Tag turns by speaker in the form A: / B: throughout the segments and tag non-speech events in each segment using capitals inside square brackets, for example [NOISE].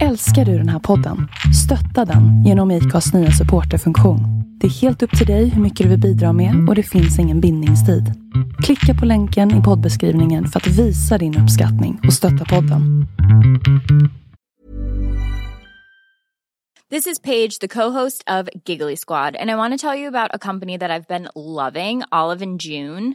A: Älskar du den här podden? Stötta den genom IKAs nya supporterfunktion. Det är helt upp till dig hur mycket du vill bidra med och det finns ingen bindningstid. Klicka på länken i poddbeskrivningen för att visa din uppskattning och stötta podden.
B: This is Paige, the co-host of Giggly Squad, and I want to tell you about a company that I've been loving, Olive and June.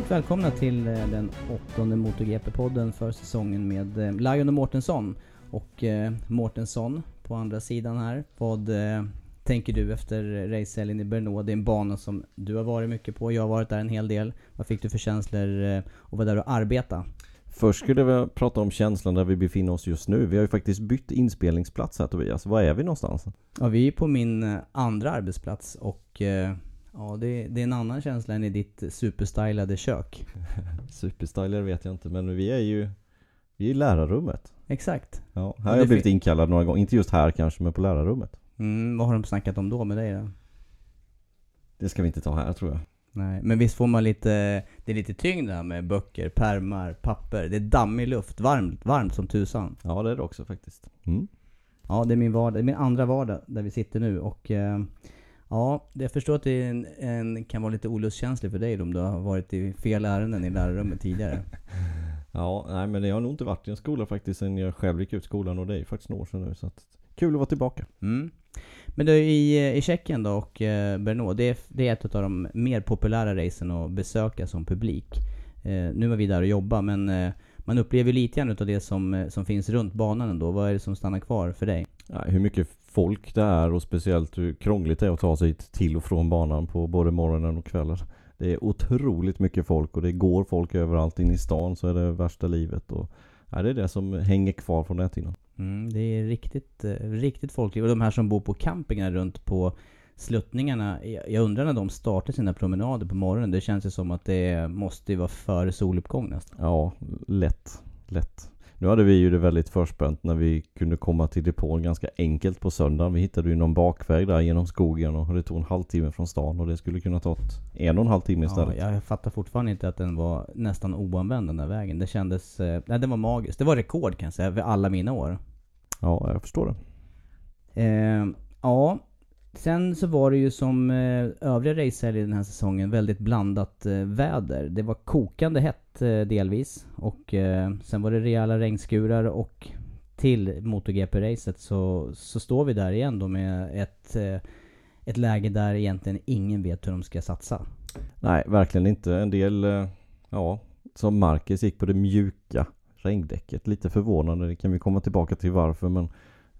C: Varmt välkomna till eh, den åttonde MotoGP-podden för säsongen med eh, Lion och Mårtensson. Och eh, Mårtensson på andra sidan här. Vad eh, tänker du efter racehelgen i Brno? Det är en bana som du har varit mycket på, jag har varit där en hel del. Vad fick du för känslor eh, att vara där och arbeta?
D: Först skulle jag prata om känslan där vi befinner oss just nu. Vi har ju faktiskt bytt inspelningsplats här Tobias. Var är vi någonstans?
C: Ja, vi är på min andra arbetsplats och ja, det, det är en annan känsla än i ditt superstylade kök. [LAUGHS]
D: Superstyler vet jag inte men vi är ju Vi är i lärarrummet.
C: Exakt.
D: Ja, här har jag blivit inkallad några gånger. Inte just här kanske men på lärarrummet.
C: Mm, vad har de snackat om då med dig då?
D: Det ska vi inte ta här tror jag.
C: Nej, men visst får man lite, det är lite tyngd där med böcker, pärmar, papper. Det är dammig luft, varmt, varmt som tusan.
D: Ja det är det också faktiskt. Mm.
C: Ja, det är min vardag, det är min andra vardag där vi sitter nu och eh, Ja, det- jag förstår att det en, en, kan vara lite olustkänslig för dig om du har varit i fel ärenden i lärarrummet tidigare. [LAUGHS]
D: Ja, nej men jag har nog inte varit i en skola faktiskt sen jag själv gick ut skolan och det är faktiskt några år sedan nu så att Kul att vara tillbaka.
C: Mm. Men du, i, i Tjeckien då och eh, Brno, det är, det är ett av de mer populära racen att besöka som publik. Eh, nu var vi där och jobbade men eh, man upplever lite grann utav det som, eh, som finns runt banan ändå. Vad är det som stannar kvar för dig?
D: Ja, hur mycket folk det är och speciellt hur krångligt det är att ta sig till och från banan på både morgonen och kvällen. Det är otroligt mycket folk och det går folk överallt in i stan så är det värsta livet. Och, ja, det är det som hänger kvar från näthinnan.
C: Mm, det är riktigt, eh, riktigt folkligt. Och de här som bor på campingar runt på sluttningarna. Jag undrar när de startar sina promenader på morgonen. Det känns ju som att det måste vara före soluppgång nästan.
D: Ja, lätt. Lätt. Nu hade vi ju det väldigt förspänt när vi kunde komma till depån ganska enkelt på söndagen. Vi hittade ju någon bakväg där genom skogen och det tog en halvtimme från stan och det skulle kunna ta en och en halv timme
C: Ja,
D: istället.
C: jag fattar fortfarande inte att den var nästan oanvänd den där vägen. Det kändes... Eh, nej, den var magisk. Det var rekord kan jag säga, för alla mina år.
D: Ja, jag förstår det.
C: Eh, ja, sen så var det ju som eh, övriga racehelger den här säsongen väldigt blandat eh, väder. Det var kokande hett Eh, delvis och eh, sen var det rejäla regnskurar och till MotoGP-racet så, så står vi där igen då med ett, eh, ett läge där egentligen ingen vet hur de ska satsa.
D: Nej, verkligen inte. En del, ja, som Marcus gick på det mjuka regndäcket. Lite förvånande, det kan vi komma tillbaka till varför men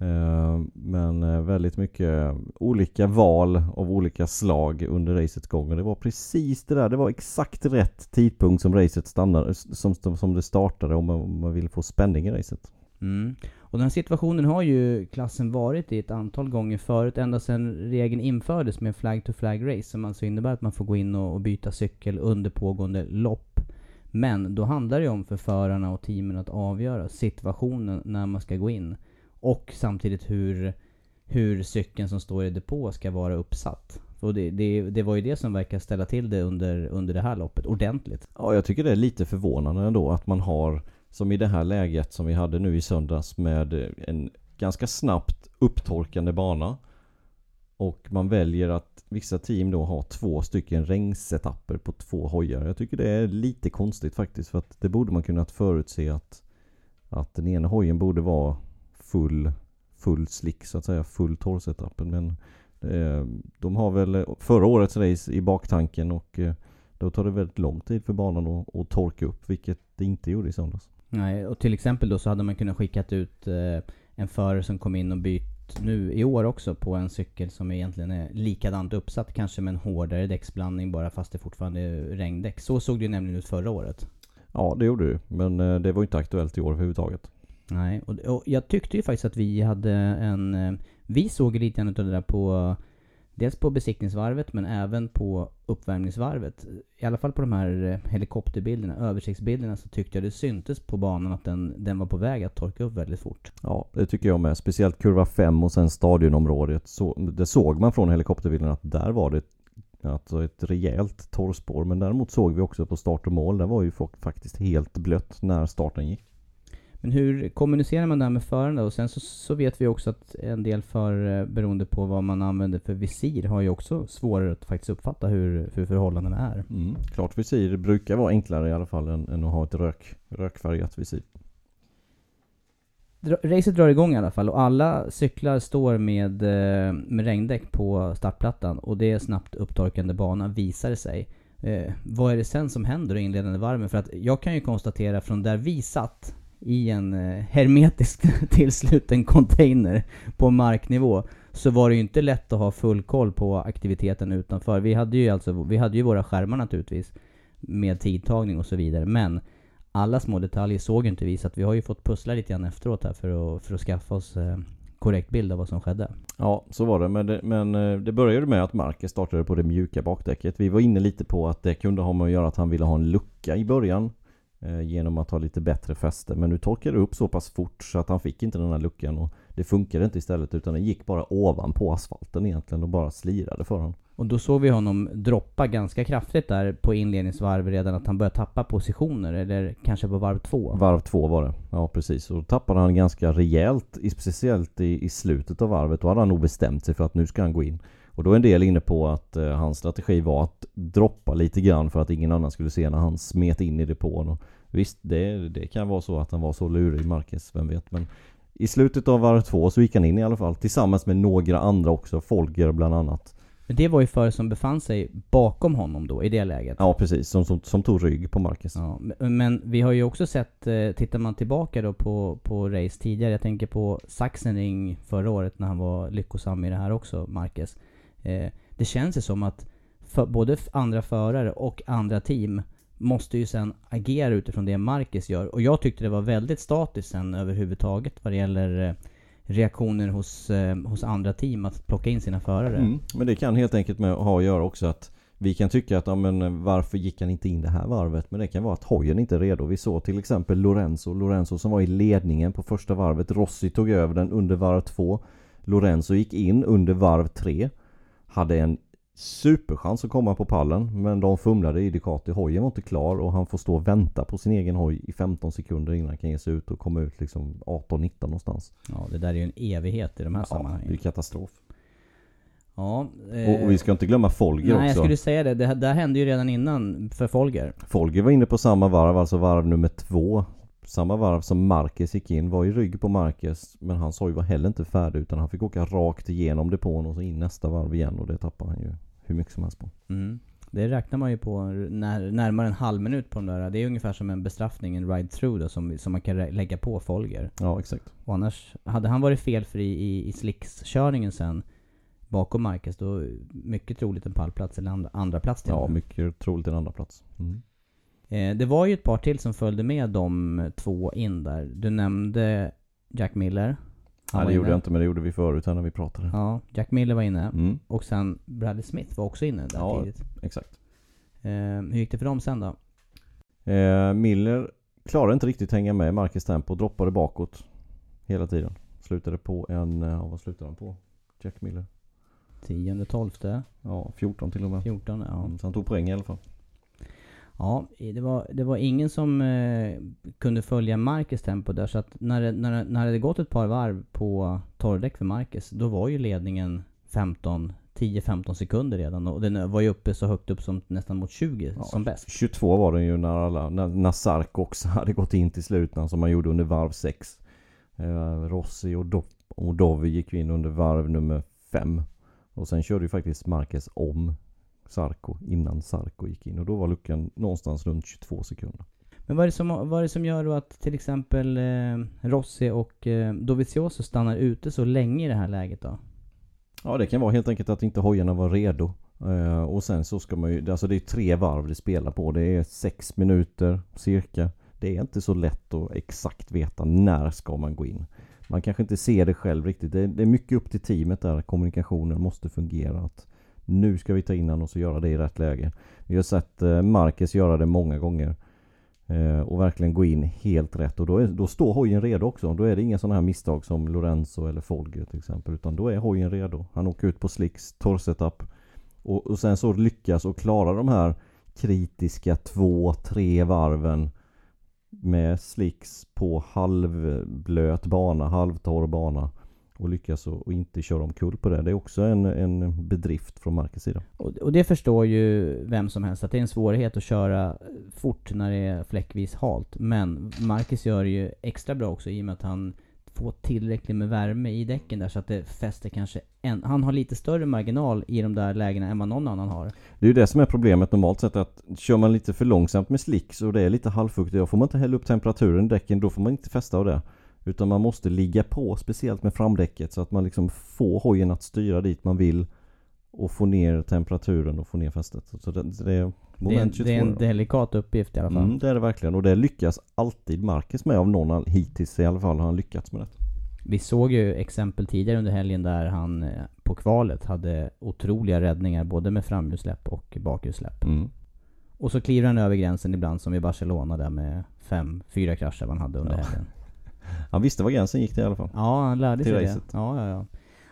D: Eh, men eh, väldigt mycket olika val av olika slag under racets gång och det var precis det där. Det var exakt rätt tidpunkt som racet stannade, som, som det startade om man, om man vill få spänning i racet.
C: Mm. Och den här situationen har ju klassen varit i ett antal gånger förut, ända sedan regeln infördes med flag to flag race, som alltså innebär att man får gå in och, och byta cykel under pågående lopp. Men då handlar det ju om för förarna och teamen att avgöra situationen när man ska gå in. Och samtidigt hur, hur cykeln som står i depå ska vara uppsatt. Och det, det, det var ju det som verkar ställa till det under, under det här loppet, ordentligt.
D: Ja, jag tycker det är lite förvånande ändå att man har, som i det här läget som vi hade nu i söndags med en ganska snabbt upptorkande bana. Och man väljer att vissa team då har två stycken regnsetapper på två hojar. Jag tycker det är lite konstigt faktiskt för att det borde man kunnat förutse att, att den ena hojen borde vara full, full slick så att säga, full torrsetupen. Men eh, de har väl förra årets race i baktanken och eh, då tar det väldigt lång tid för banan att, att torka upp vilket det inte gjorde i söndags.
C: Nej, och till exempel då så hade man kunnat skickat ut eh, en förare som kom in och bytt nu i år också på en cykel som egentligen är likadant uppsatt, kanske med en hårdare däcksblandning bara fast det fortfarande är regndäck. Så såg det ju nämligen ut förra året.
D: Ja, det gjorde det Men eh, det var inte aktuellt i år överhuvudtaget.
C: Nej, och, och jag tyckte ju faktiskt att vi hade en... Eh, vi såg lite grann av det där på... Dels på besiktningsvarvet men även på uppvärmningsvarvet. I alla fall på de här eh, helikopterbilderna, översiktsbilderna, så tyckte jag det syntes på banan att den, den var på väg att torka upp väldigt fort.
D: Ja, det tycker jag med. Speciellt kurva 5 och sen stadionområdet. Så, det såg man från helikopterbilden att där var det alltså ett rejält torrspår. Men däremot såg vi också på start och mål. Där var ju folk faktiskt helt blött när starten gick.
C: Men hur kommunicerar man det här med förarna? Och sen så, så vet vi också att en del förare, beroende på vad man använder för visir, har ju också svårare att faktiskt uppfatta hur, hur förhållandena är.
D: Mm. Klart visir brukar vara enklare i alla fall än, än att ha ett rök, rökfärgat visir.
C: Dra- Racet drar igång i alla fall och alla cyklar står med, eh, med regndäck på startplattan och det är snabbt upptorkande bana visar det sig. Eh, vad är det sen som händer i inledande varven? För att jag kan ju konstatera från där vi satt i en eh, hermetiskt [LAUGHS] tillsluten container på marknivå så var det ju inte lätt att ha full koll på aktiviteten utanför. Vi hade ju alltså, vi hade ju våra skärmar naturligtvis med tidtagning och så vidare men alla små detaljer såg inte vi så att vi har ju fått pussla lite grann efteråt här för att, för att skaffa oss eh, korrekt bild av vad som skedde.
D: Ja, så var det. Men, det. men eh, det började med att Marcus startade på det mjuka bakdäcket. Vi var inne lite på att det kunde ha med att göra att han ville ha en lucka i början. Eh, genom att ha lite bättre fäste. Men nu torkade det upp så pass fort så att han fick inte den här luckan. Och det funkade inte istället utan det gick bara ovanpå asfalten egentligen och bara slirade för honom.
C: Och då såg vi honom droppa ganska kraftigt där på inledningsvarv redan att han började tappa positioner, eller kanske på varv två.
D: Varv två var det. Ja precis. Och då tappade han ganska rejält, speciellt i, i slutet av varvet. Då hade han nog bestämt sig för att nu ska han gå in. Och då är en del inne på att eh, hans strategi var att droppa lite grann för att ingen annan skulle se när han smet in i depån. Och visst, det, det kan vara så att han var så lurig, Marcus, vem vet. Men i slutet av varv två så gick han in i alla fall. Tillsammans med några andra också, Folger bland annat.
C: Men det var ju förare som befann sig bakom honom då, i det läget.
D: Ja precis, som, som, som tog rygg på Marcus.
C: Ja, men- vi har ju också sett, eh, tittar man tillbaka då på, på race tidigare, jag tänker på Sachsenring förra året när han var lyckosam i det här också, Marquez. Eh, det känns ju som att för, både andra förare och andra team måste ju sen agera utifrån det Marcus gör. Och jag tyckte det var väldigt statiskt sen överhuvudtaget vad det gäller eh, reaktioner hos, eh, hos andra team att plocka in sina förare.
D: Mm. Men det kan helt enkelt med ha att göra också att vi kan tycka att ja, men eh, varför gick han inte in det här varvet? Men det kan vara att hojen inte är redo. Vi såg till exempel Lorenzo. Lorenzo som var i ledningen på första varvet. Rossi tog över den under varv två. Lorenzo gick in under varv tre. Hade en superchans att komma på pallen. Men de fumlade i Ducati. Hojen var inte klar och han får stå och vänta på sin egen hoj i 15 sekunder innan han kan ge sig ut och komma ut liksom 18-19 någonstans.
C: Ja, det där är ju en evighet i de här
D: Ja, det är
C: sammanhangen.
D: katastrof.
C: Ja,
D: Och, och vi ska inte glömma Folger
C: Nej,
D: också.
C: jag skulle säga det. Det här hände ju redan innan för Folger.
D: Folger var inne på samma varv, alltså varv nummer två. Samma varv som Marquez gick in, var i rygg på Marquez. Men hans hoj var heller inte färdig utan han fick åka rakt igenom depån och så in nästa varv igen och det tappade han ju hur mycket som helst på.
C: Mm. Det räknar man ju på när, närmare en halv minut på de där. Det är ungefär som en bestraffning, en ride-through då, som, som man kan lägga på Folger.
D: Ja exakt.
C: Och annars, hade han varit felfri i, i slickskörningen sen bakom Marcus, då mycket troligt en pallplats eller andra, andra plats till
D: Ja mycket troligt en andra plats. Mm.
C: Eh, det var ju ett par till som följde med de två in där. Du nämnde Jack Miller. Han
D: Nej, det gjorde
C: inne.
D: jag inte men det gjorde vi förut här när vi pratade.
C: Ja, Jack Miller var inne.
D: Mm,
C: Och sen Bradley Smith var också inne där
D: Ja.
C: tidigt.
D: exakt.
C: Eh, hur gick det för dem sen då?
D: Eh, Miller klarade inte riktigt hänga med Marcus tempo, droppade bakåt hela tiden. Slutade på en, eh, ja, vad slutade han på? Jack Miller?
C: 10, 12,
D: Ja, 14 till och med.
C: 14? Ja.
D: Mm, så han tog poäng i alla fall.
C: Ja, det var, det var ingen som eh, kunde följa Marcus tempo där så att när det, när, när det hade gått ett par varv på torrdäck för Marcus då var ju ledningen 15 10-15 sekunder redan och den var ju uppe så högt upp som nästan mot 20
D: Ja,
C: som bäst.
D: 22 var den ju när alla, när, när Sark också [LAUGHS] hade gått in till slut som man gjorde under varv 6. Eh, Rossi och, Do- och Dovi gick ju in under varv nummer 5. Och sen körde ju faktiskt Marquez om Sarko innan Sarko gick in och då var luckan någonstans runt 22 sekunder.
C: Men vad är, det som, vad är det som gör då att till exempel eh, Rossi och eh, Dovizioso stannar ute så länge i det här läget då?
D: Ja det kan vara helt enkelt att inte hojarna var redo. Eh, och sen så ska man ju, alltså det är tre varv det spelar på. Det är sex minuter cirka. Det är inte så lätt att exakt veta när ska man gå in. Man kanske inte ser det själv riktigt. Det är, det är mycket upp till teamet där. Kommunikationen måste fungera. Att nu ska vi ta in honom och så göra det i rätt läge. Vi har sett eh, Marcus göra det många gånger. Eh, och verkligen gå in helt rätt. Och då, är, då står hojen redo också. Då är det inga sådana här misstag som Lorenzo eller Folger till exempel. Utan då är hojen redo. Han åker ut på slicks, torrsetup. Och, och sen så lyckas och klara de här kritiska två, tre varven med slicks på halvblöt bana, halvtorr bana. Och lyckas och, och inte köra omkull på det. Det är också en, en bedrift från Marcus sida.
C: Och, och det förstår ju vem som helst att det är en svårighet att köra fort när det är fläckvis halt. Men Marcus gör det ju extra bra också i och med att han får tillräckligt med värme i däcken där så att det fäster kanske en... Han har lite större marginal i de där lägena än vad någon annan har.
D: Det är ju det som är problemet normalt sett att kör man lite för långsamt med slicks och det är lite halvfuktigt då får man inte hälla upp temperaturen i däcken, då får man inte fästa av det. Utan man måste ligga på, speciellt med framdäcket så att man liksom får hojen att styra dit man vill och få ner temperaturen och få ner fästet. Så det, det är
C: Det är, en,
D: moment 22.
C: det är en delikat uppgift i alla fall.
D: Mm, det är det verkligen och det lyckas alltid Marcus med av någon hittills i alla fall har han lyckats med det.
C: Vi såg ju exempel tidigare under helgen där han eh, på kvalet hade otroliga räddningar både med framhjulssläpp och bakhjulssläpp.
D: Mm.
C: Och så kliver han över gränsen ibland som i Barcelona där med fem, fyra krascher man hade under
D: Ja.
C: helgen.
D: Han visste var gränsen gick det i alla fall.
C: Ja, han lärde sig
D: racet.
C: det. Ja, ja, ja.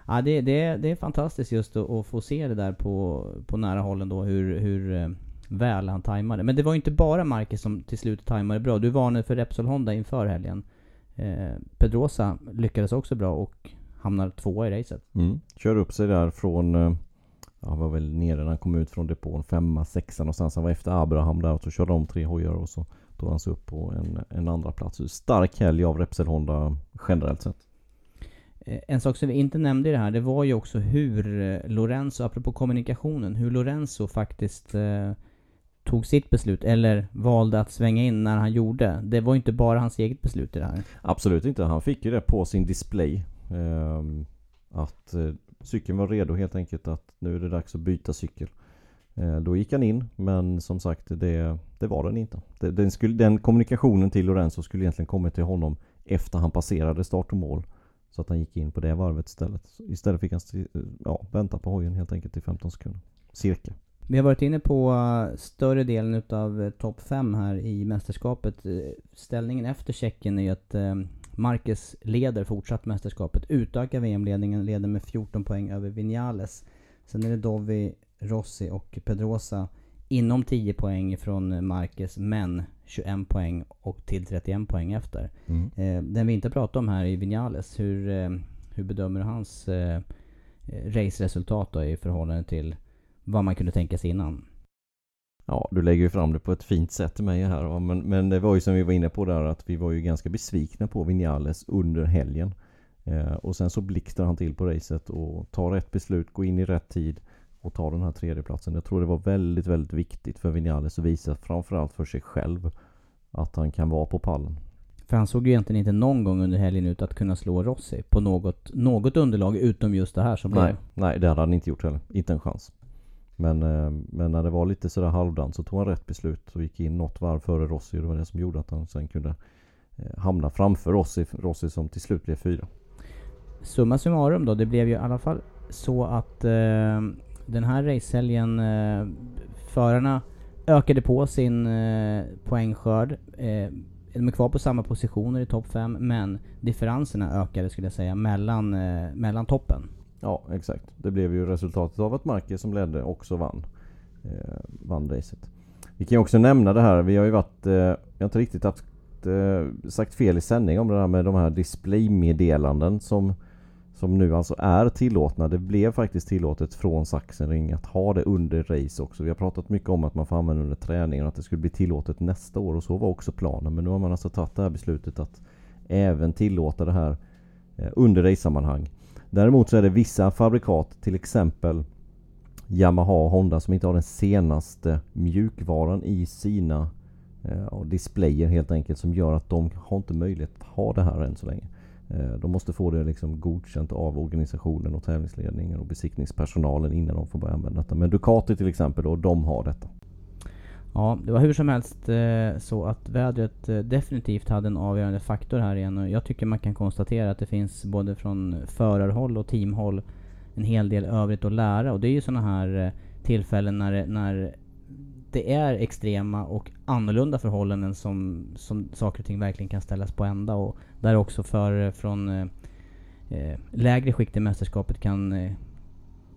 C: ja det, det, det är fantastiskt just att, att få se det där på, på nära håll ändå, hur, hur eh, väl han tajmade. Men det var ju inte bara Marcus som till slut tajmade bra. Du varnade för Repsol Honda inför helgen. Eh, Pedrosa lyckades också bra och hamnar tvåa i racet.
D: Mm. Kör upp sig där från, eh, ja, han var väl nere när han kom ut från depån, femma, sexa någonstans. Han var efter Abraham där och så körde de tre hojar och så tog han sig upp på en, en andra plats. Stark helg av Repsol Honda generellt sett.
C: Eh, En sak som vi inte nämnde i det här, det var ju också hur eh, Lorenzo, apropå kommunikationen, hur Lorenzo faktiskt eh, tog sitt beslut, eller valde att svänga in när han gjorde. Det var ju inte bara hans eget beslut i det här.
D: Absolut inte. Han fick ju det på sin display. ehm, att eh, cykeln var redo helt enkelt att nu är det dags att byta cykel. Eh, då gick han in men som sagt det, det var den inte. Den, skulle, den kommunikationen till Lorenzo skulle egentligen kommit till honom efter han passerade start och mål. Så att han gick in på det varvet istället. Så istället fick han ja, vänta på hojen helt enkelt i 15 sekunder. Cirka.
C: Vi har varit inne på eh, större delen utav eh, topp 5 här i mästerskapet. Ställningen efter Tjeckien är ju att Marcus leder fortsatt mästerskapet. Utökar VM-ledningen, leder med 14 poäng över Vinales. Sen är det Dovi, Rossi och Pedrosa inom 10 poäng från Marquez, men 21 poäng och till 31 poäng efter.
D: Mm.
C: Eh, den vi inte pratar om här är Vinales. Hur, eh, hur bedömer du hans eh, eh, raceresultat då i förhållande till vad man kunde tänka sig innan?
D: Ja, du lägger ju fram det på ett fint sätt till mig här va? men, men det var ju som vi var inne på där att vi var ju ganska besvikna på Vinales under helgen. Eh, och sen så blixtrar han till på racet och tar rätt beslut, går in i rätt tid och tar den här tredjeplatsen. Jag tror det var väldigt, väldigt viktigt för Vinales att visa framförallt för sig själv att han kan vara på pallen.
C: För han såg ju egentligen inte någon gång under helgen ut att kunna slå Rossi på något, något underlag utom just det här som
D: Nej,
C: blev.
D: nej, det hade han inte gjort heller. Inte en chans. Men, eh, men när det var lite sådär halvdant så tog han rätt beslut och gick in något varv före Rossi och det var det som gjorde att han sen kunde eh, hamna framför Rossi, Rossi som till slut blev fyra.
C: Summa summarum då, det blev ju i alla fall så att eh, den här racehelgen, eh, förarna ökade på sin eh, poängskörd. Eh, de är kvar på samma positioner i topp 5 men differenserna ökade skulle jag säga mellan, eh, mellan toppen.
D: Ja exakt. Det blev ju resultatet av att Marquez som ledde också vann. Eh, vann racet. Vi kan ju också nämna det här, vi har ju varit, eh, jag har inte riktigt haft, eh, sagt fel i sändning om det här med de här displaymeddelanden som som nu alltså är tillåtna. Det blev faktiskt tillåtet från Sachsenring att ha det under race också. Vi har pratat mycket om att man får använda under träningen och att det skulle bli tillåtet nästa år och så var också planen. Men nu har man alltså tagit det här beslutet att även tillåta det här eh, under race-sammanhang. Däremot så är det vissa fabrikat, till exempel Yamaha och Honda som inte har den senaste mjukvaran i sina eh, displayer helt enkelt som gör att de har inte möjlighet att ha det här än så länge. Eh, de måste få det liksom godkänt av organisationen och tävlingsledningen och besiktningspersonalen innan de får börja använda detta. Men Ducati till exempel då, de har detta.
C: Ja, det var hur som helst eh, så att vädret eh, definitivt hade en avgörande faktor här igen och jag tycker man kan konstatera att det finns både från förarhåll och teamhåll en hel del övrigt att lära och det är ju sådana här tillfällen när, när det är extrema och annorlunda förhållanden som, som saker och ting verkligen kan ställas på ända och där också för från eh, eh, lägre skikt i mästerskapet kan eh,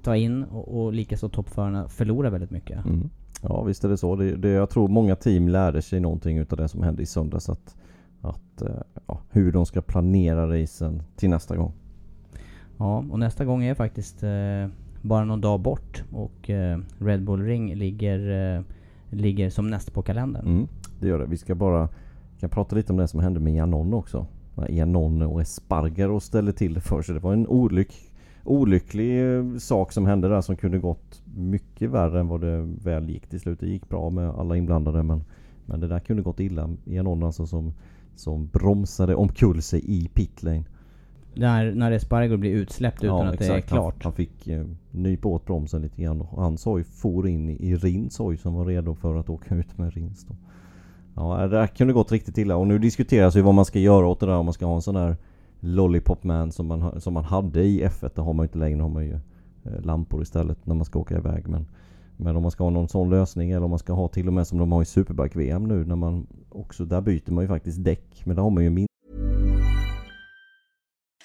C: ta in och, och likaså toppförarna förlora väldigt mycket.
D: Mm. Ja visst är det så. Det, det, jag tror många team lärde sig någonting utav det som hände i söndags. Att, att, eh, ja, hur de ska planera racen till nästa gång.
C: Ja, och nästa gång är faktiskt eh, bara någon dag bort och eh, Red Bull Ring ligger eh, ligger som näst på kalendern.
D: Mm, det gör det. Vi ska bara kan prata lite om det som hände med Janon också. Janon och Espargaro ställde till det för sig. Det var en olyck, olycklig eh, sak som hände där som kunde gått mycket värre än vad det väl gick till slut. Det gick bra med alla inblandade men, men det där kunde gått illa. Janon alltså som, som bromsade omkull sig i pitlane.
C: När, när Espargaro blir utsläppt utan ja, att exakt. det är klart.
D: Han, han fick eh, nypa åt bromsen lite grann och hans hoj for in i Rins hoj som var redo för att åka ut med Rins då. Ja, det kunde gått riktigt illa och nu diskuteras ju vad man ska göra åt det där om man ska ha en sån där Lollipop Man som man, som man hade i F1. Det har man inte längre, har man ju eh, lampor istället när man ska åka iväg. Men, men om man ska ha någon sån lösning eller om man ska ha till och med som de har i Superbike-VM nu när man också, där byter man ju faktiskt däck. Men där har man ju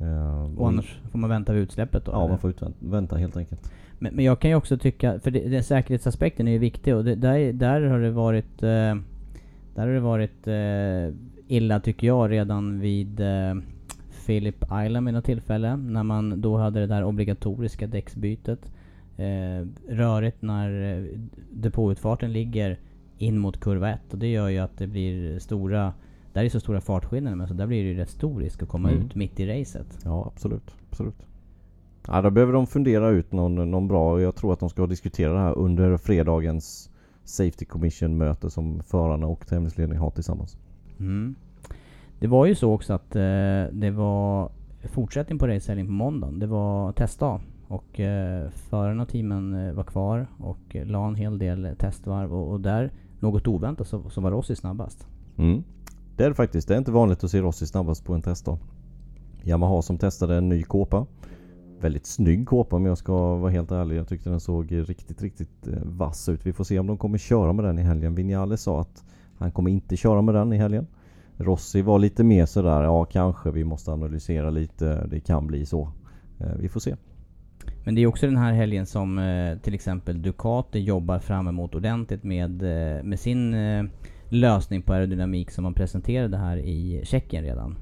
C: Uh, och annars får man vänta vid utsläppet då?
D: Ja, eller? man får vänta helt enkelt.
C: Men, men jag kan ju också tycka, för det, det, säkerhetsaspekten är ju viktig och det, där, där har det varit eh, Där har det varit eh, illa tycker jag redan vid eh, Philip Island vid något tillfälle. När man då hade det där obligatoriska däcksbytet. Eh, rörigt när eh, depåutfarten ligger in mot kurva 1 och det gör ju att det blir stora där är så stora fartskillnader men så där blir det ju rätt stor risk att komma
D: Mm.
C: ut mitt i racet.
D: Ja, absolut. absolut. Ja, då behöver de fundera ut någon, någon bra. Jag tror att de ska diskutera det här under fredagens Safety Commission möte som förarna och tävlingsledningen har tillsammans.
C: Mm. Det var ju så också att eh, det var fortsättning på racehelgen på måndagen. Det var testdag. Och eh, förarna och teamen eh, var kvar och eh, la en hel del testvarv och, och där, något oväntat, så, så var Rossi snabbast.
D: Mm. Det är det faktiskt. Det är inte vanligt att se Rossi snabbast på en testdag. Yamaha som testade en ny kåpa. Väldigt snygg kåpa om jag ska vara helt ärlig. Jag tyckte den såg riktigt, riktigt eh, vass ut. Vi får se om de kommer köra med den i helgen. Vinales sa att han kommer inte köra med den i helgen. Rossi var lite mer sådär, ja kanske vi måste analysera lite. Det kan bli så. Eh, vi får se.
C: Men det är också den här helgen som eh, till exempel Ducati jobbar fram emot ordentligt med, med sin lösning på aerodynamik som man presenterade här i Tjeckien redan.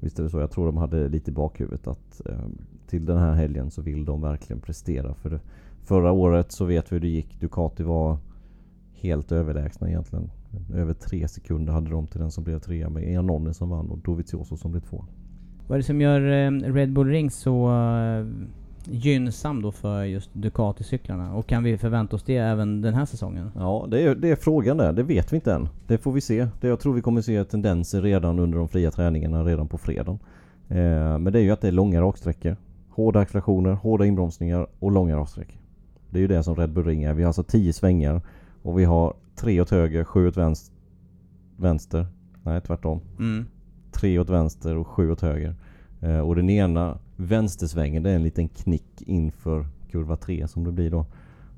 D: Visst är det så. Jag tror de hade lite i bakhuvudet att eh, till den här helgen så vill de verkligen prestera. För förra året så vet vi hur det gick. Ducati var helt överlägsna egentligen. Över tre sekunder hade de till den som blev trea med Iannone som vann och Dovizioso som blev två.
C: Vad är det som gör eh, Red Bull Ring så eh, gynnsam då för just Ducati-cyklarna? Och kan vi förvänta oss det även den här säsongen?
D: Ja, det är, det är frågan där. Det vet vi inte än. Det får vi se. Det, jag tror vi kommer se tendenser redan under de fria träningarna redan på fredagen. Eh, men det är ju att det är långa raksträckor. Hårda accelerationer, hårda inbromsningar och långa raksträckor. Det är ju det som Red Bull Ring är. Vi har alltså 10 svängar och vi har tre åt höger, sju åt vänster. Vänster. Nej, tvärtom.
C: Mm.
D: Tre åt vänster och sju åt höger. Eh, och den ena vänstersvängen det är en liten knick inför kurva 3 som det blir då.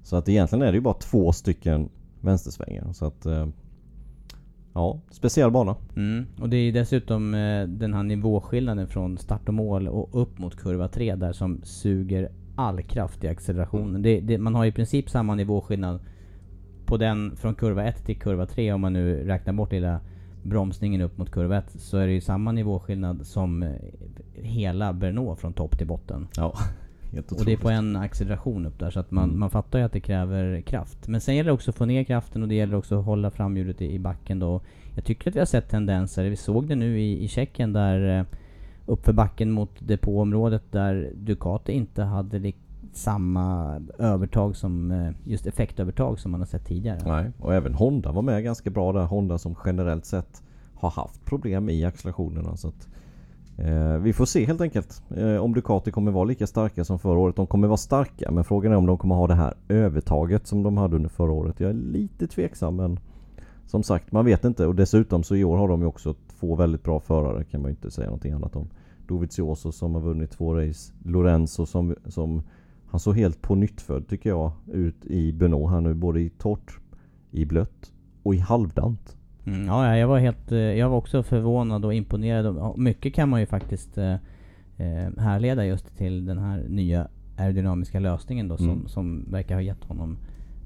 D: Så att egentligen är det ju bara två stycken vänstersvängar. Så att... Eh, ja, speciell bana.
C: Mm. Och det är dessutom eh, den här nivåskillnaden från start och mål och upp mot kurva 3 där som suger all kraft i accelerationen. Det, det, man har i princip samma nivåskillnad på den från kurva 1 till kurva 3 om man nu räknar bort lilla bromsningen upp mot kurva 1 så är det ju samma nivåskillnad som eh, hela Brno från topp till botten.
D: Ja, [LAUGHS] helt
C: Och det är på en acceleration upp där så att man,
D: Mm.
C: man fattar ju att det kräver kraft. Men sen gäller det också att få ner kraften och det gäller också att hålla framhjulet i, i backen då. Jag tycker att vi har sett tendenser, vi såg det nu i, i Tjeckien där eh, uppför backen mot depåområdet där Ducati inte hade samma övertag som, eh, just effektövertag som man har sett tidigare.
D: Nej, och även Honda var med ganska bra där. Honda som generellt sett har haft problem i accelerationerna. Så att, eh, vi får se helt enkelt eh, om Ducati kommer vara lika starka som förra året. De kommer vara starka men frågan är om de kommer ha det här övertaget som de hade under förra året. Jag är lite tveksam men som sagt man vet inte och dessutom så i år har de ju också två väldigt bra förare kan man ju inte säga någonting annat om. Dovizioso som har vunnit två race. Lorenzo som, som han såg helt på nyttfödd tycker jag ut i Benoit här nu både i torrt, i blött och i halvdant.
C: Mm, ja, ja, jag var helt, eh, jag var också förvånad och imponerad. Mycket kan man ju faktiskt eh, eh, härleda just till den här nya aerodynamiska lösningen då som,
D: Mm.
C: som verkar ha gett honom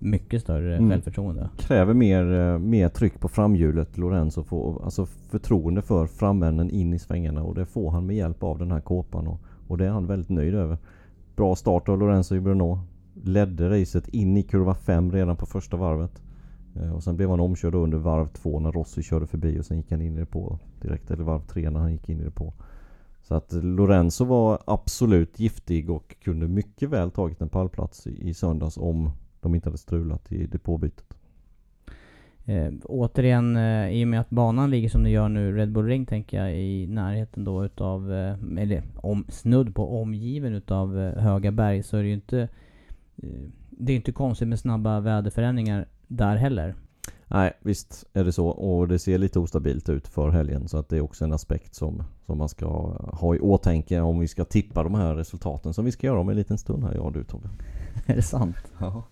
C: mycket större
D: Mm.
C: självförtroende.
D: Kräver mer, mer tryck på framhjulet Lorenzo får alltså förtroende för framänden in i svängarna och det får han med hjälp av den här kåpan och, och det är han väldigt nöjd över. Bra start av Lorenzo Bruno. Ledde racet in i kurva 5 redan på första varvet. Eh, och sen blev han omkörd under varv 2 när Rossi körde förbi och sen gick han in i det på direkt. Eller varv 3 när han gick in i det på. Så att Lorenzo var absolut giftig och kunde mycket väl tagit en pallplats i söndags om de inte hade strulat i depåbytet.
C: Eh, återigen, eh, i och med att banan ligger som den gör nu, Red Bull Ring tänker jag, i närheten då utav, eh, eller om, snudd på omgiven utav eh, höga berg, så är det ju inte, eh, det är inte konstigt med snabba väderförändringar där heller.
D: Nej, visst är det så. Och det ser lite ostabilt ut för helgen. Så att det är också en aspekt som, som man ska ha i åtanke om vi ska tippa de här resultaten som vi ska göra om en liten stund här, jag och du Tobbe. [LAUGHS]
C: är det sant?
D: Ja.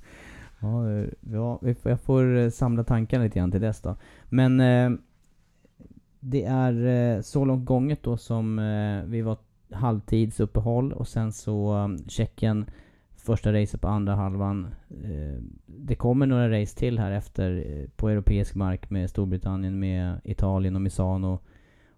C: Ja, eh, ja vi får- jag får eh, samla tankarna lite grann till dess då. Men eh, det är eh, så långt gånget då som eh, vi var halvtidsuppehåll och sen så um, Tjeckien första racet på andra halvan. Eh, det kommer några race till här efter eh, på europeisk mark med Storbritannien, med Italien och Misano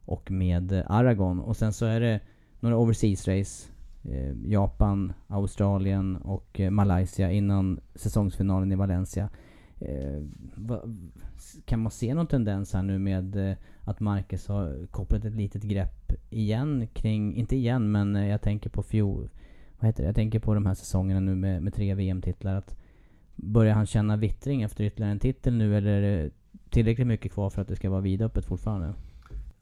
C: och med eh, Aragon. Och sen så är det några overseas race. Eh, Japan, Australien och eh, Malaysia innan säsongsfinalen i Valencia. Eh, va, kan man se någon tendens här nu med eh, att Marcus har kopplat ett litet grepp igen kring, inte igen men eh, jag tänker på fjol, vad heter det? Jag tänker på de här säsongerna nu med, med tre VM-titlar. Att Börjar han känna vittring efter ytterligare en titel nu eller är det tillräckligt mycket kvar för att det ska vara vidöppet fortfarande?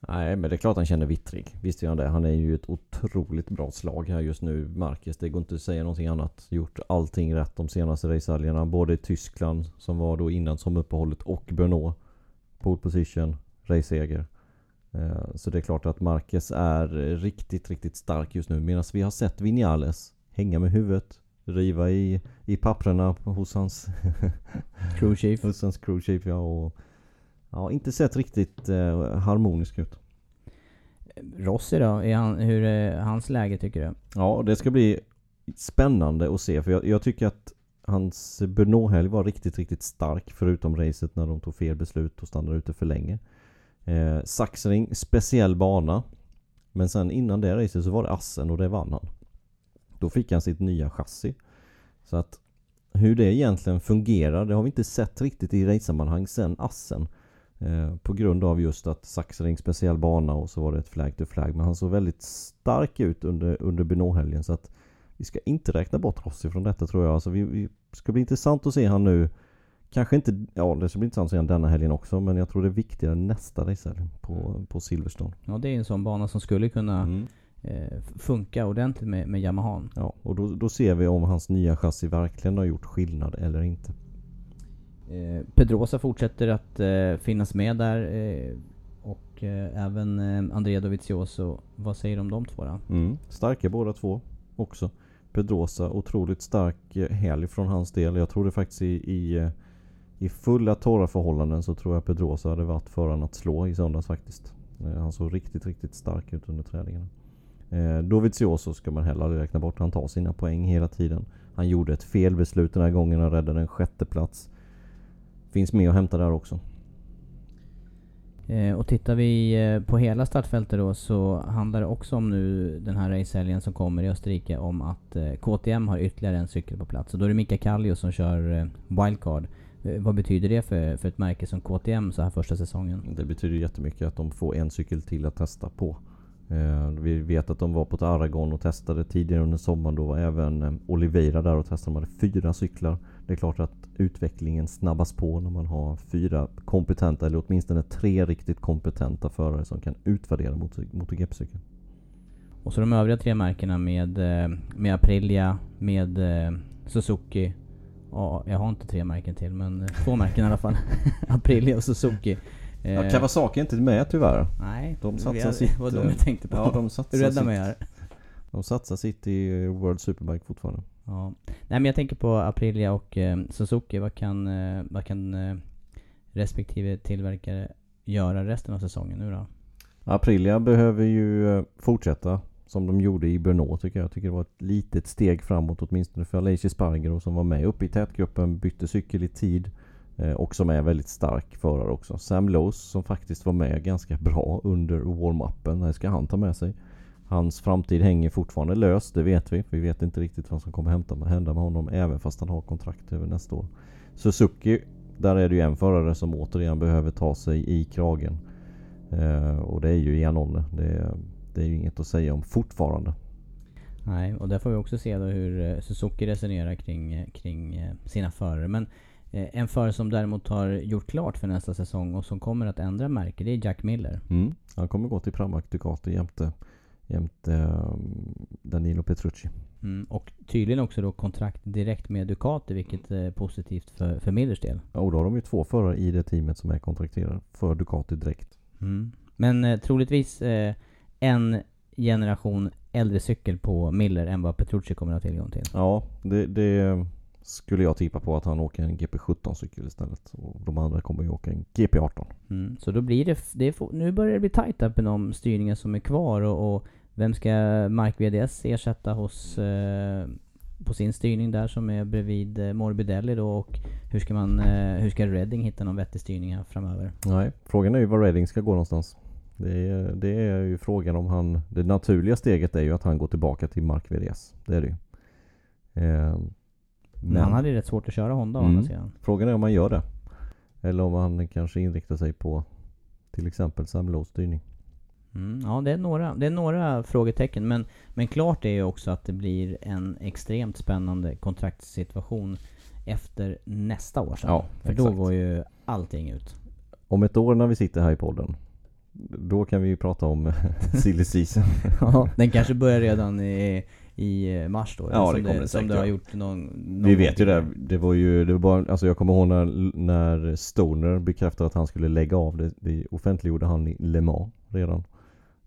D: Nej men det är klart han känner vittring. Visst gör han det. Han är ju ett otroligt bra slag här just nu. Marcus, det går inte att säga någonting annat. Gjort allting rätt de senaste racehelgerna. Både i Tyskland som var då innan som uppehållet och Brno. Pole position, raceseger. Eh, så det är klart att Marquez är riktigt, riktigt stark just nu. Medan vi har sett Vinales hänga med huvudet, riva i, i papperna hos hans
C: Crew chief. [LAUGHS]
D: hos hans crew chief ja, och ja, inte sett riktigt eh, harmonisk ut.
C: Rossi då? Är han, hur är hans läge tycker du?
D: Ja, det ska bli spännande att se för jag, jag tycker att hans Brno-helg var riktigt, riktigt stark förutom racet när de tog fel beslut och stannade ute för länge. Eh, Saxring, speciell bana. Men sen innan det racet så var det Assen och det vann han. Då fick han sitt nya chassi. Så att hur det egentligen fungerar, det har vi inte sett riktigt i racesammanhang sen Assen. Eh, på grund av just att Saxring speciell bana och så var det ett flag to flag. Men han såg väldigt stark ut under, under Brno-helgen så att vi ska inte räkna bort Rossi från detta tror jag. Alltså vi, vi ska bli intressant att se han nu. Kanske inte, ja det ska bli intressant att se han denna helgen också men jag tror det är viktigare nästa racehelg på, på Silverstone.
C: Ja det är en sån bana som skulle kunna
D: Mm.
C: eh, funka ordentligt med, med Yamahan.
D: Ja, och då, då ser vi om hans nya chassi verkligen har gjort skillnad eller inte.
C: Eh, Pedrosa fortsätter att eh, finnas med där. Eh, och eh, även eh, Andrea Dovizioso. Vad säger du om de två då?
D: Mm. Starka båda två också. Pedrosa, otroligt stark eh, helg från hans del. Jag tror det faktiskt i, i, eh, i fulla torra förhållanden så tror jag Pedrosa hade varit föraren att slå i söndags faktiskt. Eh, Han såg riktigt, riktigt stark ut under träningarna. Eh, Dovizioso ska man heller aldrig räkna bort. Han tar sina poäng hela tiden. Han gjorde ett felbeslut den här gången och räddade en sjätte plats. Finns med att hämta där också.
C: Eh, och tittar vi eh, på hela startfältet då så handlar det också om nu den här racehelgen som kommer i Österrike om att eh, KTM har ytterligare en cykel på plats. Och då är det Mika Kallio som kör eh, wildcard. Vad betyder det för, för ett märke som KTM så här första säsongen?
D: Det betyder jättemycket att de får en cykel till att testa på. Vi vet att de var på ett Aragon och testade tidigare under sommaren. Då var även Oliveira där och testade. De hade fyra cyklar. Det är klart att utvecklingen snabbas på när man har fyra kompetenta, eller åtminstone tre riktigt kompetenta förare som kan utvärdera MotoGP-cykeln.
C: Och så de övriga tre märkena med, eh, med Aprilia, med eh, Suzuki. Ja, jag har inte tre märken till men eh, två märken i alla fall. [LAUGHS] Aprilia och Suzuki.
D: Ja, Kawasaki är inte med tyvär.
C: Nej,
D: De satsar sitt,
C: vad de jag tänkte på.
D: ja, de satsar
C: Rädda mig här.
D: De satsar sitt i eh, World Superbike fortfarande.
C: Ja. Nej men jag tänker på Aprilia och eh, Suzuki. Vad kan, eh, vad kan eh, respektive tillverkare göra resten av säsongen nu då?
D: Aprilia behöver ju eh, fortsätta som de gjorde i Brno tycker jag. Jag tycker det var ett litet steg framåt åtminstone för Aleix Spargaro som var med uppe i tätgruppen, bytte cykel i tid eh, och som är väldigt stark förare också. Sam Lowe som faktiskt var med ganska bra under warm-upen. Det ska han ta med sig. Hans framtid hänger fortfarande lös, det vet vi. Vi vet inte riktigt vad som kommer hända med honom även fast han har kontrakt över nästa år. Suzuki, där är det ju en förare som återigen behöver ta sig i kragen. Eh, och det är ju Janone. Det, det är ju inget att säga om fortfarande.
C: Nej, och där får vi också se då hur eh, Suzuki resonerar kring, eh, kring eh, sina förare. Men en förare som däremot har gjort klart för nästa säsong och som kommer att ändra märke, det är Jack Miller.
D: Mm. Han kommer gå till Pramac Ducati jämte, jämte eh, Danilo Petrucci.
C: Mm, och tydligen också då kontrakt direkt med Ducati, vilket är positivt för, för Millers del.
D: Ja, och då har de ju två förare i det teamet som är kontrakterade för Ducati direkt.
C: Mm. Men eh, troligtvis eh, en generation äldre cykel på Miller än vad Petrucci kommer att ha tillgång till.
D: Ja, det, det skulle jag tippa på att han åker en GP17 cykel istället. Och de andra kommer ju åka en GP18.
C: Mm. Så då blir det, det nu börjar det bli tajt där på de styrningar som är kvar och, och vem ska Mark VDS ersätta hos eh, på sin styrning där som är bredvid eh, Morbidelli då och hur ska man, eh, hur ska Redding hitta någon vettig styrning här framöver?
D: Nej, frågan är ju var Reading ska gå någonstans. Det är, det är ju frågan om han... Det naturliga steget är ju att han går tillbaka till Mark VDS. Det är det ju. Eh,
C: Men han hade ju rätt svårt att köra Honda å
D: Mm.
C: andra sidan.
D: Frågan är om han gör det. Eller om han kanske inriktar sig på till exempel Sam Lows styrning.
C: Mm, ja, det är, några, det är några frågetecken. Men, men klart är ju också att det blir en extremt spännande kontraktssituation efter nästa år sedan.
D: Ja,
C: För då
D: exakt.
C: går ju allting ut.
D: Om ett år när vi sitter här i podden. Då kan vi ju prata om [LAUGHS] silly season.
C: Ja, den kanske börjar redan i, i mars då?
D: Ja,
C: som
D: det kommer det
C: Som
D: säkert
C: det har gjort någon, någon
D: Vi vet ju det. Det var ju, det var bara, alltså jag kommer ihåg när, när Stoner bekräftade att han skulle lägga av. Det, det offentliggjorde han i Le Mans redan.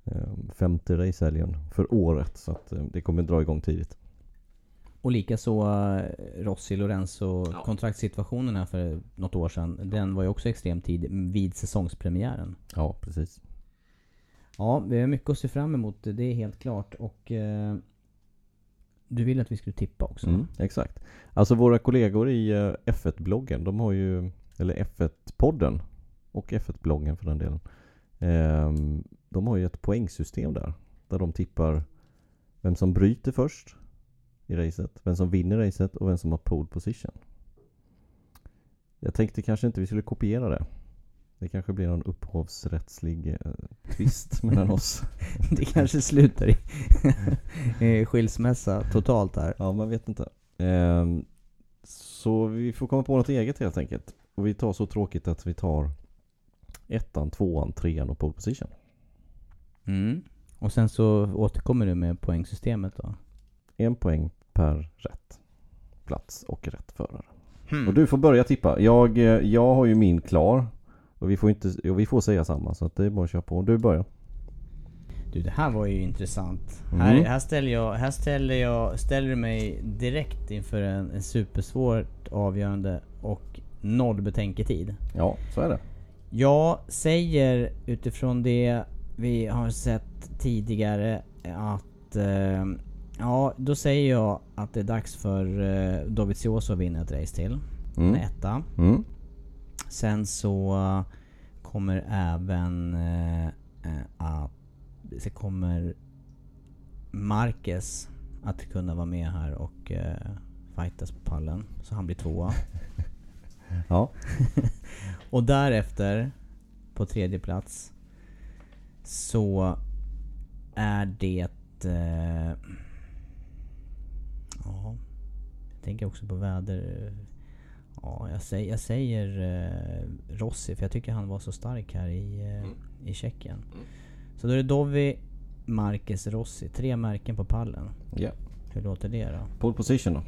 D: Eh, Femte racehelgen för året. Så att eh, det kommer dra igång tidigt.
C: Och likaså eh, Rossi Lorenzo kontraktssituationen här för något år sedan. Den var ju också extremt tidig vid säsongspremiären.
D: Ja, precis.
C: Ja, vi har mycket att se fram emot. Det är helt klart. Och eh, du ville att vi skulle tippa också?
D: Mm, exakt. Alltså våra kollegor i eh, F1-bloggen, de har ju, eller F1-podden och F1-bloggen för den delen. Eh, de har ju ett poängsystem där. Där de tippar vem som bryter först i racet, vem som vinner racet och vem som har pole position. Jag tänkte kanske inte vi skulle kopiera det. Det kanske blir någon upphovsrättslig eh, tvist [LAUGHS] mellan oss.
C: Det kanske slutar [LAUGHS] i skilsmässa totalt här.
D: Ja, man vet inte. Ehm, så vi får komma på något eget helt enkelt. Och vi tar så tråkigt att vi tar ettan, tvåan, trean och pole position.
C: Mm. Och sen så återkommer du med poängsystemet då?
D: En poäng per rätt plats och rätt förare.
C: Hmm.
D: Och du får börja tippa. Jag, eh, jag har ju min klar. Och vi får, inte, och vi får säga samma så att det är bara att köra på. Du börjar.
C: Du, det här var ju intressant.
D: Mm.
C: Här, här, ställer jag, här ställer jag, ställer du mig direkt inför en, en supersvårt avgörande och noll betänketid.
D: Ja, så är det.
C: Jag säger utifrån det vi har sett tidigare att... Eh, ja, då säger jag att det är dags för eh, Dovizioso att vinna ett race till.
D: Mm.
C: är etta.
D: Mm.
C: Sen så kommer även eh, eh, att... Det kommer Marquez att kunna vara med här och eh, fightas på pallen. Så han blir tvåa. [LAUGHS]
D: Ja. [LAUGHS]
C: Och därefter, på tredje plats, så är det... Eh, ja, jag tänker också på väder. Ja, jag säger, jag säger eh, Rossi, för jag tycker han var så stark här i, eh, i Tjeckien. Så då är det Dovi, Marquez, Rossi. Tre märken på pallen.
D: ja.
C: Hur låter det då?
D: Pole position då.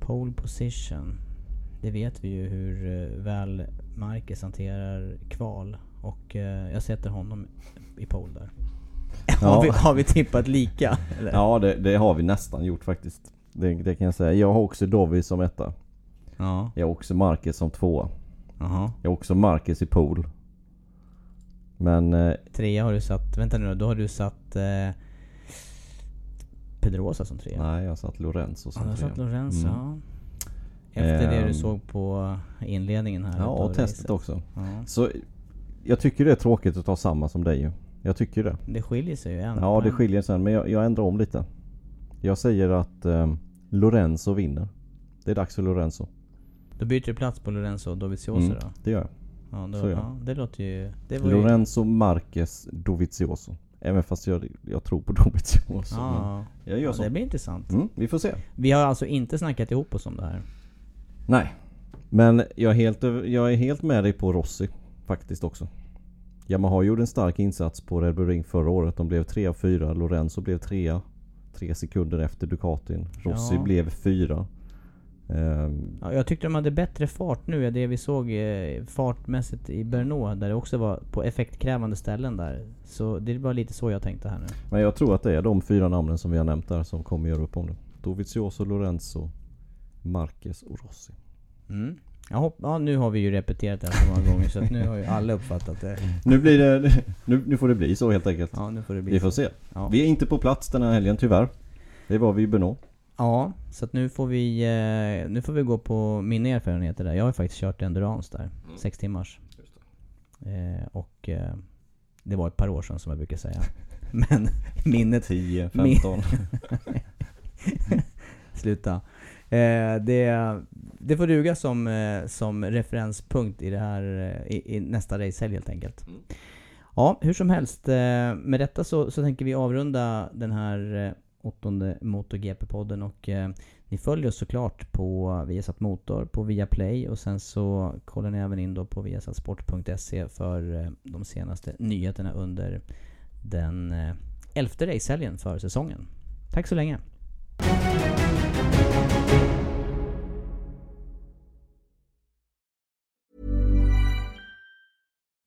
C: Pole position. Det vet vi ju hur eh, väl Marcus hanterar kval. Och eh, jag sätter honom i pole där. [LAUGHS] har, vi, har vi tippat lika? Eller?
D: Ja, det, det har vi nästan gjort faktiskt. Det, det kan jag säga. Jag har också Dovi som etta.
C: Ja.
D: Jag har också Marquez som tvåa.
C: Jaha.
D: Jag har också Marcus i pool. Men eh,
C: Trea har du satt... Vänta nu då. Då har du satt... Eh, Pedrosa som trea.
D: nej, jag har satt Lorenzo
C: Ja,
D: som
C: har
D: trea.
C: satt Lorenzo.
D: Mm.
C: ja. Efter det du
D: Ehm.
C: såg på inledningen här
D: Ja, och testet
C: racet.
D: också.
C: Ja.
D: Så jag tycker det är tråkigt att ta samma som dig ju. Jag tycker det.
C: Det skiljer sig ju en
D: Ja, det skiljer sen. Men jag, jag ändrar om lite. Jag säger att eh, Lorenzo vinner. Det är dags för Lorenzo.
C: Då byter du plats på Lorenzo Dovizioso
D: Mm,
C: då?
D: det gör jag.
C: Ja, då,
D: Så gör jag.
C: ja, det låter ju... Det var ju
D: Lorenzo Marquez Dovizioso. Även fast jag, jag tror på Dovizioso. men
C: ja,
D: jag gör
C: ja,
D: så.
C: det blir intressant.
D: Mm, vi får se.
C: Vi har alltså inte snackat ihop oss om det här.
D: Nej. Men jag är helt, över- jag är helt med dig på Rossi. Faktiskt också. Yamaha gjorde en stark insats på Red Bull Ring förra året. De blev 3 och 4. Lorenzo blev 3 Tre sekunder efter Ducatin. Rossi
C: Ja.
D: blev 4. Ehm,
C: Ja, jag tyckte de hade bättre fart nu än det vi såg eh, fartmässigt i Brno där det också var på effektkrävande ställen där. Så det var lite så jag tänkte här nu.
D: men jag tror att det är de fyra namnen som vi har nämnt där som kommer göra upp om det. Dovizioso, Lorenzo, Marquez och Rossi.
C: Mm. Jag hopp, ja, nu har vi ju repeterat det här så många gånger så nu har ju alla uppfattat det. [LAUGHS]
D: Nu blir det... [LAUGHS] Nu, nu får det bli så helt enkelt.
C: Ja, nu får det bli
D: Vi får
C: så.
D: se.
C: Ja.
D: Vi är inte på plats den här helgen tyvärr. Det var vi i Brno.
C: Ja, så nu får vi eh, Nu får vi gå på mina erfarenheter där. Jag har faktiskt kört endurance där. Sex timmars. Eh, och eh, Det var ett par år sedan som jag brukar säga. [LAUGHS] Men minnet...
D: 10,
C: Min-
D: 15. [LAUGHS]
C: Sluta. Eh, det, det får duga som, som referenspunkt i, det här, i, i nästa racehelg helt enkelt. Ja, hur som helst. Med detta så, så tänker vi avrunda den här åttonde MotoGP-podden och eh, ni följer oss såklart på Viasat Motor, på Viaplay och sen så kollar ni även in då på viasatsport.se för eh, de senaste nyheterna under den eh, elfte racehelgen för säsongen. Tack så länge!